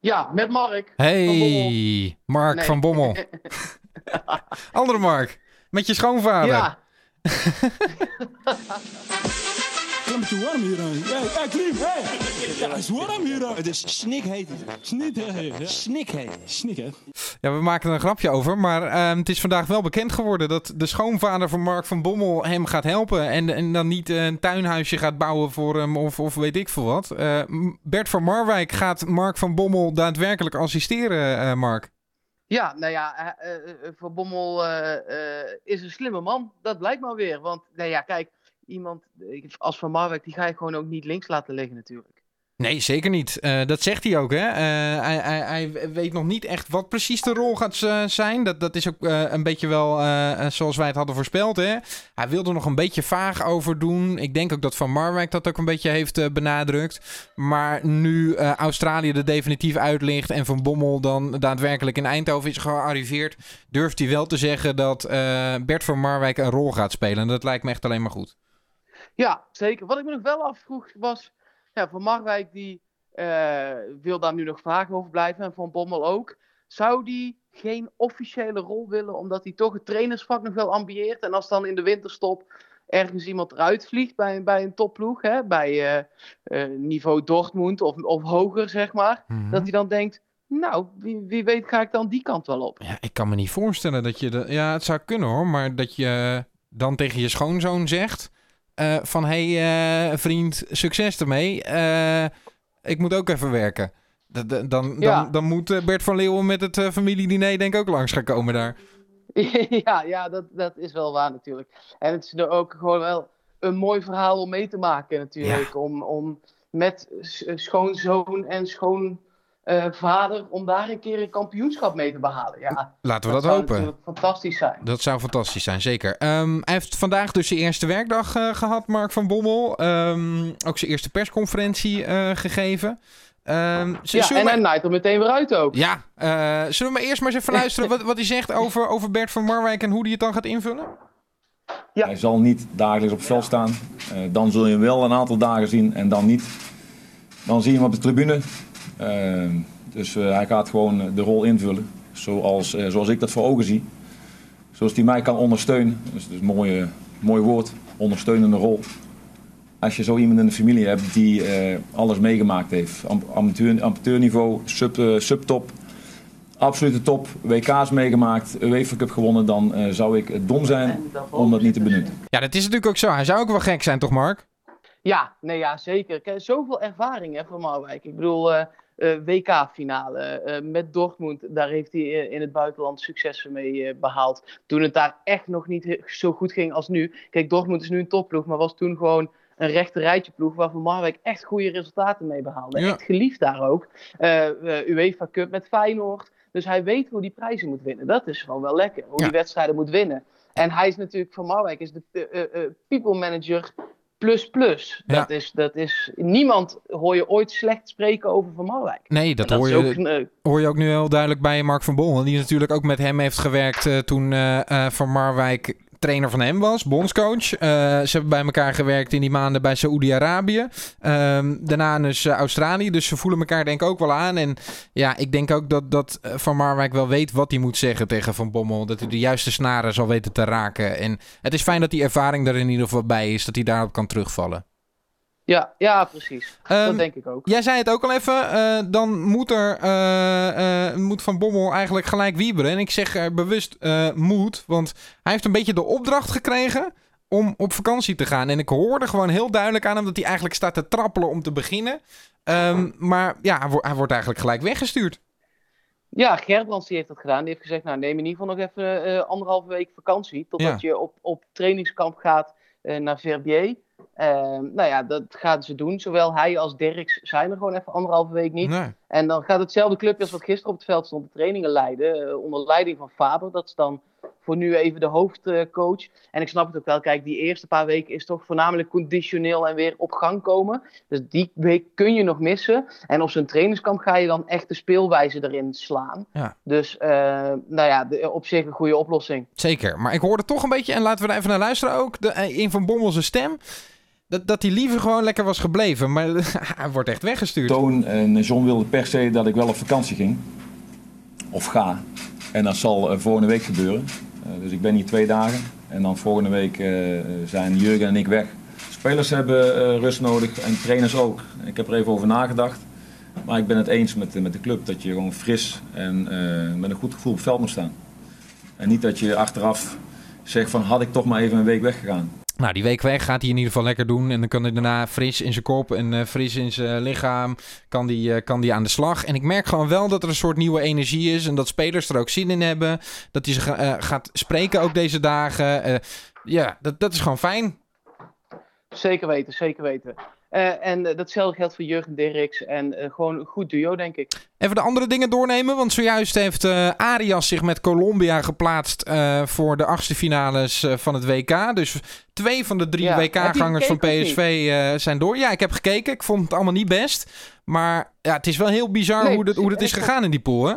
Ja, met Mark. Hey, Mark Nee. van Bommel. Andere Mark, met je schoonvader. Ja, Klim je warm hier aan. Hey, hey, Klim, hey. Ja, het is warm hier aan. Het is snikheet. Snik, hè? Ja. Snikheet. Snik, hè? Ja, we maken er een grapje over, maar ehm, het is vandaag wel bekend geworden dat de schoonvader van Mark van Bommel hem gaat helpen. En, en dan niet een tuinhuisje gaat bouwen voor hem of, of weet ik veel wat. Eh, Bert van Marwijk gaat Mark van Bommel daadwerkelijk assisteren, eh, Mark. ja, nou ja, eh, Van Bommel eh, eh, is een slimme man. Dat blijkt maar weer. Want, nou ja, kijk, iemand als Van Marwijk, die ga je gewoon ook niet links laten liggen natuurlijk. Nee, zeker niet. Eh, dat zegt hij ook, hè. Eh, hij, weet nog niet echt wat precies de rol gaat eh, zijn. Dat, dat is ook een beetje wel zoals wij het hadden voorspeld, hè. Hij wilde er nog een beetje vaag over doen. Ik denk ook dat Van Marwijk dat ook een beetje heeft benadrukt. Maar nu Australië er definitief uit ligt en Van Bommel dan daadwerkelijk in Eindhoven is gearriveerd... durft hij wel te zeggen dat Bert van Marwijk een rol gaat spelen. En dat lijkt me echt alleen maar goed. Ja, zeker. Wat ik me nog wel afvroeg was, ja, Van Marwijk die eh, wil daar nu nog vaag over blijven en Van Bommel ook. Zou die geen officiële rol willen, omdat hij toch het trainersvak nog wel ambieert? En als dan in de winterstop ergens iemand eruit vliegt bij, een- bij een topploeg, hè, bij eh, eh, niveau Dortmund of, of hoger, zeg maar, Mhm. dat hij dan denkt, nou, wie, wie weet ga ik dan die kant wel op. Ja, ik kan me niet voorstellen dat je... De, ja, het zou kunnen hoor, maar dat je dan tegen je schoonzoon zegt... eh, van, hé hey, eh, vriend, succes ermee. Eh, ik moet ook even werken. Dan, Ja. dan, dan moet Bert van Leeuwen met het familiediner denk ik ook langs gaan komen daar. ja, ja dat, dat is wel waar natuurlijk. En het is nu ook gewoon wel een mooi verhaal om mee te maken natuurlijk. Om, om met schoonzoon en schoonvader om daar een keer een kampioenschap mee te behalen. Ja, Laten we dat, zou hopen. fantastisch zijn. Dat zou fantastisch zijn, zeker. Ehm, hij heeft vandaag dus zijn eerste werkdag eh, gehad, Mark van Bommel. Ehm, ook zijn eerste persconferentie eh, gegeven. Ehm, z- Ja, en we- hij naait er meteen weer uit ook. Ja, eh, zullen we maar eerst maar eens even luisteren wat, wat hij zegt over, over Bert van Marwijk en hoe hij het dan gaat invullen? Ja. Hij zal niet dagelijks op het veld staan. Eh, dan zul je hem wel een aantal dagen zien en dan niet. Dan zie je hem op de tribune. Eh, dus eh, hij gaat gewoon eh, de rol invullen zoals, eh, zoals ik dat voor ogen zie. Zoals hij mij kan ondersteunen. Dus dat is een mooie, mooi woord, ondersteunende rol. Als je zo iemand in de familie hebt die eh, alles meegemaakt heeft. Am- Amateur, amateurniveau, sub, subtop, absolute top. WK's meegemaakt, UEFA Cup gewonnen. Dan eh, zou ik dom zijn om dat niet te ze- benutten. Ja, dat is natuurlijk ook zo. Hij zou ook wel gek zijn, toch Mark? Ja, nee, ja, zeker. Kijk, zoveel ervaring hè, van Marwijk. Ik bedoel, eh, eh, WK-finale eh, met Dortmund, daar heeft hij in het buitenland successen mee eh, behaald. Toen het daar echt nog niet zo goed ging als nu. Kijk, Dortmund is nu een topploeg, maar was toen gewoon een rechte rijtje ploeg waar Van Marwijk echt goede resultaten mee behaalde. Ja. Echt geliefd daar ook. UEFA Cup met Feyenoord. Dus hij weet hoe die prijzen moet winnen. Dat is gewoon wel lekker. Hoe Ja. die wedstrijden moet winnen. En hij is natuurlijk, Van Marwijk is de people manager plus plus. Ja. Dat, is, dat is, niemand hoor je ooit slecht spreken over Van Marwijk. Nee, dat, hoor, je, ook, hoor je ook nu heel duidelijk bij Mark van Bommel. Die natuurlijk ook met hem heeft gewerkt eh, toen eh, eh, Van Marwijk trainer van hem was, bondscoach. Eh, ze hebben bij elkaar gewerkt in die maanden bij Saoedi-Arabië. Ehm, daarna dus eh, Australië. Dus ze voelen elkaar denk ik ook wel aan. En ja, ik denk ook dat, dat eh, Van Marwijk wel weet wat hij moet zeggen tegen Van Bommel. Dat hij de juiste snaren zal weten te raken. En het is fijn dat die ervaring er in ieder geval bij is. Dat hij daarop kan terugvallen. Ja, ja, precies. Ehm, dat denk ik ook. Jij zei het ook al even, eh, dan moet, er, eh, eh, moet Van Bommel eigenlijk gelijk wieberen. En ik zeg er bewust moet, want hij heeft een beetje de opdracht gekregen om op vakantie te gaan. En ik hoorde gewoon heel duidelijk aan hem dat hij eigenlijk staat te trappelen om te beginnen. Ehm, maar ja, hij, wo- hij wordt eigenlijk gelijk weggestuurd. Ja, Gerbrands die heeft dat gedaan. Die heeft gezegd, nou neem in ieder geval nog even anderhalve week vakantie. Totdat je op, op trainingskamp gaat naar Verbier. Ehm, nou ja, dat gaan ze doen. Zowel hij als Dirks zijn er gewoon even anderhalve week niet. Nee. En dan gaat hetzelfde clubje als wat gisteren op het veld stond de trainingen leiden. eh, onder leiding van Faber. Dat is dan voor nu even de hoofdcoach. en ik snap het ook wel. Kijk, die eerste paar weken is toch voornamelijk conditioneel en weer op gang komen. Dus die week kun je nog missen. En op zo'n trainingskamp ga je dan echt de speelwijze erin slaan. Ja. Dus eh, nou ja, de- op zich een goede oplossing. Zeker, maar ik hoorde toch een beetje, en laten we er even naar luisteren ook, de, eh, in Van Bommel zijn stem. Dat, dat hij liever gewoon lekker was gebleven. Maar hij wordt echt weggestuurd. Toon en John wilden per se dat ik wel op vakantie ging. Of ga. En dat zal eh, volgende week gebeuren. Eh, dus ik ben hier twee dagen. En dan volgende week eh, zijn Jurgen en ik weg. Spelers hebben eh, rust nodig en trainers ook. Ik heb er even over nagedacht. Maar ik ben het eens met, met de club dat je gewoon fris en met een goed gevoel op het veld moet staan. En niet dat je achteraf zegt van had ik toch maar even een week weggegaan. Nou, die week weg gaat hij in ieder geval lekker doen. En dan kan hij daarna fris in zijn kop en eh, fris in zijn lichaam kan die, eh, kan die aan de slag. En ik merk gewoon wel dat er een soort nieuwe energie is. En dat spelers er ook zin in hebben. Dat hij ze eh, gaat spreken ook deze dagen. Eh, ja, dat, dat is gewoon fijn. Zeker weten, zeker weten. Eh, en eh, datzelfde geldt voor Jurgen Dirks. En eh, gewoon een goed duo, denk ik. Even de andere dingen doornemen. Want zojuist heeft Arias zich met Colombia geplaatst voor de achtste finales van het WK. Dus twee van de drie Ja, WK-gangers van PSV zijn door. Ja, ik heb gekeken. Ik vond het allemaal niet best. Maar ja, het is wel heel bizar Nee, hoe, dat, hoe dat is gegaan in die pool, hè?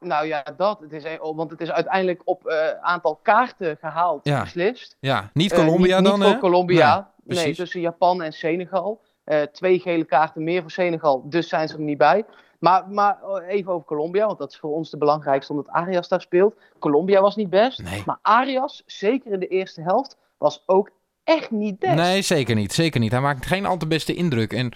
Nou ja, dat. Het is, een- want het is uiteindelijk op eh, aantal kaarten gehaald Ja. beslist. Ja, niet Colombia niet, dan, niet hè? Colombia. Nee, tussen Japan en Senegal. Eh, twee gele kaarten meer voor Senegal, dus zijn ze er niet bij. Maar, maar oh, even over Colombia, want dat is voor ons de belangrijkste omdat Arias daar speelt. Colombia was niet best, Nee. maar Arias, zeker in de eerste helft, was ook echt niet best. Nee, zeker niet. Zeker niet. Hij maakt geen al te beste indruk. En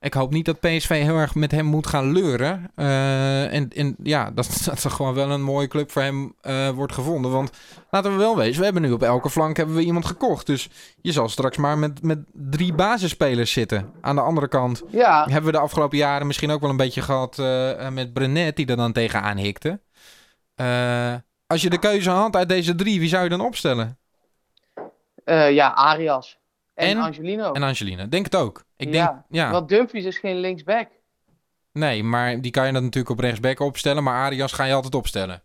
ik hoop niet dat PSV heel erg met hem moet gaan leuren. Eh, en, en ja, dat, dat er gewoon wel een mooie club voor hem eh, wordt gevonden. Want laten we wel wezen, we hebben nu op elke flank hebben we iemand gekocht. Dus je zal straks maar met, met drie basisspelers zitten. Aan de andere kant Ja, hebben we de afgelopen jaren misschien ook wel een beetje gehad eh, met Brenet, die er dan tegenaan hikte. Als je de keuze had uit deze drie, wie zou je dan opstellen? ja Arias. En, En? Angelino. En Angelina. Denk het ook. Ik denk, Ja, ja. Want Dumfries is geen linksback. Nee, maar die kan je dan natuurlijk op rechtsback opstellen. Maar Arias ga je altijd opstellen.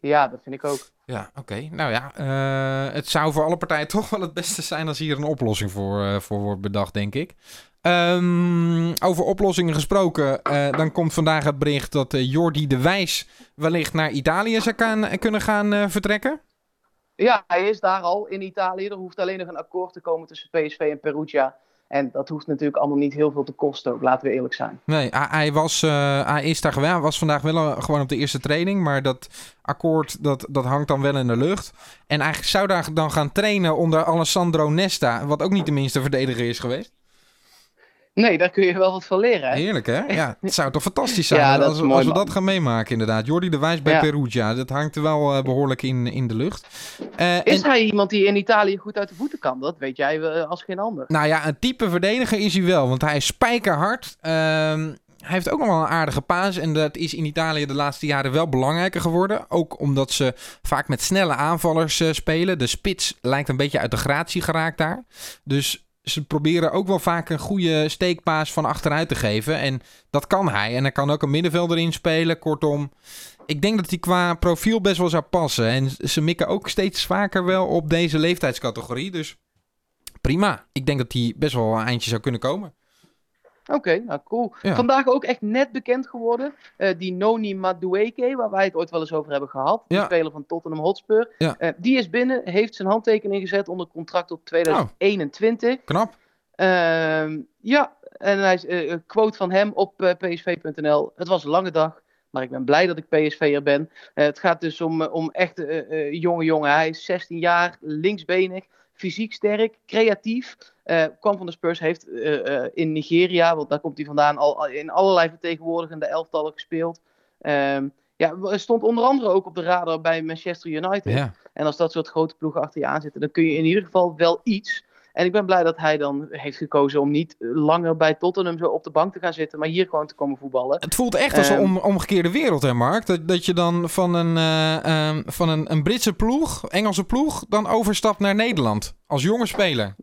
Ja, dat vind ik ook. Ja, oké. Nou ja, eh, het zou voor alle partijen toch wel het beste zijn als hier een oplossing voor, eh, voor wordt bedacht, denk ik. Ehm, over oplossingen gesproken, eh, dan komt vandaag het bericht dat Jordi de Wijs wellicht naar Italië zou kan, kunnen gaan vertrekken. Ja, hij is daar al in Italië. Er hoeft alleen nog een akkoord te komen tussen PSV en Perugia. En dat hoeft natuurlijk allemaal niet heel veel te kosten, ook, laten we eerlijk zijn. Nee, hij, was, eh, hij is daar was vandaag wel eh, gewoon op de eerste training. Maar dat akkoord, dat, dat hangt dan wel in de lucht. En eigenlijk zou daar dan gaan trainen onder Alessandro Nesta. Wat ook niet de minste verdediger is geweest. Nee, daar kun je wel wat van leren. Hè? Heerlijk, hè? Ja, het zou toch fantastisch zijn Ja, als, we- mooi, als we man. dat gaan meemaken, inderdaad. Jordi de Wijs bij Ja. Perugia. Dat hangt er wel eh, behoorlijk in, in de lucht. Eh, Is en- hij iemand die in Italië goed uit de voeten kan? Dat weet jij eh, als geen ander. Nou ja, een type verdediger is hij wel, want hij is spijkerhard. Ehm, hij heeft ook nog wel een aardige paas en dat is in Italië de laatste jaren wel belangrijker geworden. Ook omdat ze vaak met snelle aanvallers spelen. De spits lijkt een beetje uit de gratie geraakt daar. Dus ze proberen ook wel vaak een goede steekpaas van achteruit te geven. En dat kan hij. En hij kan ook een middenvelder inspelen. Kortom, ik denk dat hij qua profiel best wel zou passen. En ze mikken ook steeds vaker wel op deze leeftijdscategorie. Dus prima. Ik denk dat hij best wel een eindje zou kunnen komen. Oké, nou cool. Ja. Vandaag ook echt net bekend geworden. eh, die Noni Madueke, waar wij het ooit wel eens over hebben gehad. Ja. De speler van Tottenham Hotspur. Ja. Eh, die is binnen, heeft zijn handtekening gezet onder contract tot 2021. Knap. Ehm, ja, en hij is, eh, een quote van hem op psv.nl. Het was een lange dag, maar ik ben blij dat ik PSV'er ben. Het gaat dus om, om echt jonge jongen. Hij is 16 jaar, linksbenig, fysiek sterk, creatief. Eh, kwam van de Spurs, heeft eh, eh, in Nigeria, want daar komt hij vandaan, al, in allerlei vertegenwoordigende elftallen gespeeld. Ehm, ja, stond onder andere ook op de radar bij Manchester United. Ja. En als dat soort grote ploegen achter je aan zitten, dan kun je in ieder geval wel iets. En ik ben blij dat hij dan heeft gekozen om niet langer bij Tottenham zo op de bank te gaan zitten, maar hier gewoon te komen voetballen. Het voelt echt als een Ehm. om, omgekeerde wereld, hè Mark? Dat, dat je dan van, een, eh, ehm, van een, een Britse ploeg, Engelse ploeg, dan overstapt naar Nederland. Als jonge speler.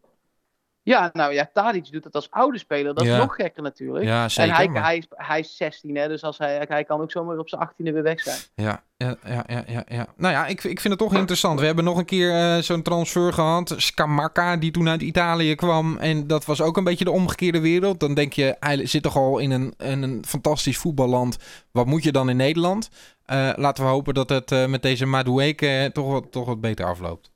Ja, nou ja, Tadic doet het als oude speler. Dat Ja. is nog gekker natuurlijk. Ja, zeker. en hij, maar- hij, is, hij is 16, hè, dus als hij, hij kan ook zomaar op zijn 18e weer weg zijn. Ja, ja, ja, ja, ja. Nou ja, ik, ik vind het toch interessant. We hebben nog een keer eh, zo'n transfer gehad. Scamacca, die toen uit Italië kwam. En dat was ook een beetje de omgekeerde wereld. Dan denk je, hij zit toch al in een, in een fantastisch voetballand. Wat moet je dan in Nederland? Eh, laten we hopen dat het eh, met deze Madueke toch wat, toch wat beter afloopt.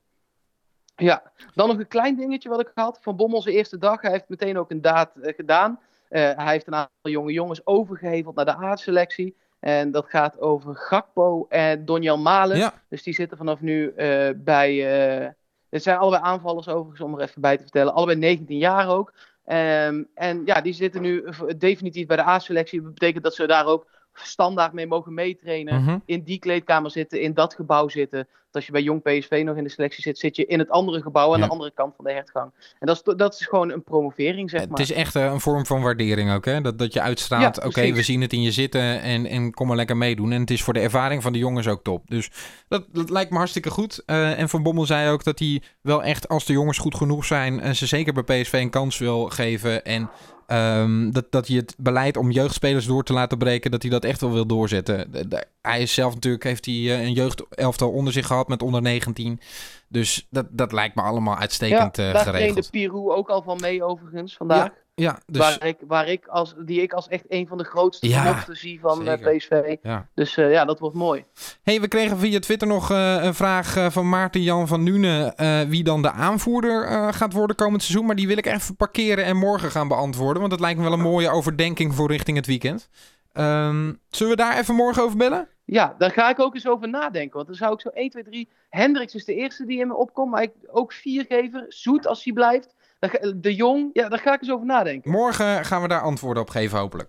Ja, dan nog een klein dingetje wat ik had. Van Bommel zijn eerste dag. Hij heeft meteen ook een daad eh, gedaan. Uh, hij heeft een aantal jonge jongens overgeheveld naar de A-selectie. En dat gaat over Gakpo en Donjel Malen. Ja. Dus die zitten vanaf nu uh, bij. het zijn allebei aanvallers overigens, om er even bij te vertellen. Allebei 19 jaar ook. Um, en ja, die zitten nu definitief bij de A-selectie. Dat betekent dat ze daar ook standaard mee mogen meetrainen. Mhm. In die kleedkamer zitten, in dat gebouw zitten. Dat als je bij Jong PSV nog in de selectie zit, zit je in het andere gebouw aan Ja. de andere kant van de hertgang. En dat is, dat is gewoon een promovering, zeg maar. Het is echt eh, een vorm van waardering ook, hè? Dat, dat je uitstraalt, Ja, oké, we zien het in je zitten en, en kom maar lekker meedoen. En het is voor de ervaring van de jongens ook top. Dus dat, dat lijkt me hartstikke goed. Eh, en Van Bommel zei ook dat hij wel echt, als de jongens goed genoeg zijn, en ze zeker bij PSV een kans wil geven. En ehm, dat, dat hij het beleid om jeugdspelers door te laten breken, dat hij dat echt wel wil doorzetten. De- de- hij is zelf natuurlijk, heeft hij eh, een jeugdelftal onder zich gehad met onder 19. Dus dat, dat lijkt me allemaal uitstekend ja, eh, daar geregeld. trainde Pirou ook al van mee overigens vandaag. Ja, dus... Waar, ik, waar ik als, die ik als echt een van de grootste Ja, zie van eh, zeker. PSV. Ja. Dus ja, dat wordt mooi. Hey, we kregen via Twitter nog een vraag van Maarten Jan van Nuenen. wie dan de aanvoerder gaat worden komend seizoen. Maar die wil ik even parkeren en morgen gaan beantwoorden. Want dat lijkt me wel een mooie overdenking voor richting het weekend. Ehm, zullen we daar even morgen over bellen? Ja, daar ga ik ook eens over nadenken. Want dan zou ik zo 1, 2, 3. Hendricks is de eerste die in me opkomt. Maar ik, ook viergever. Zoet als hij blijft. De Jong. Ja, daar ga ik eens over nadenken. Morgen gaan we daar antwoorden op geven, hopelijk.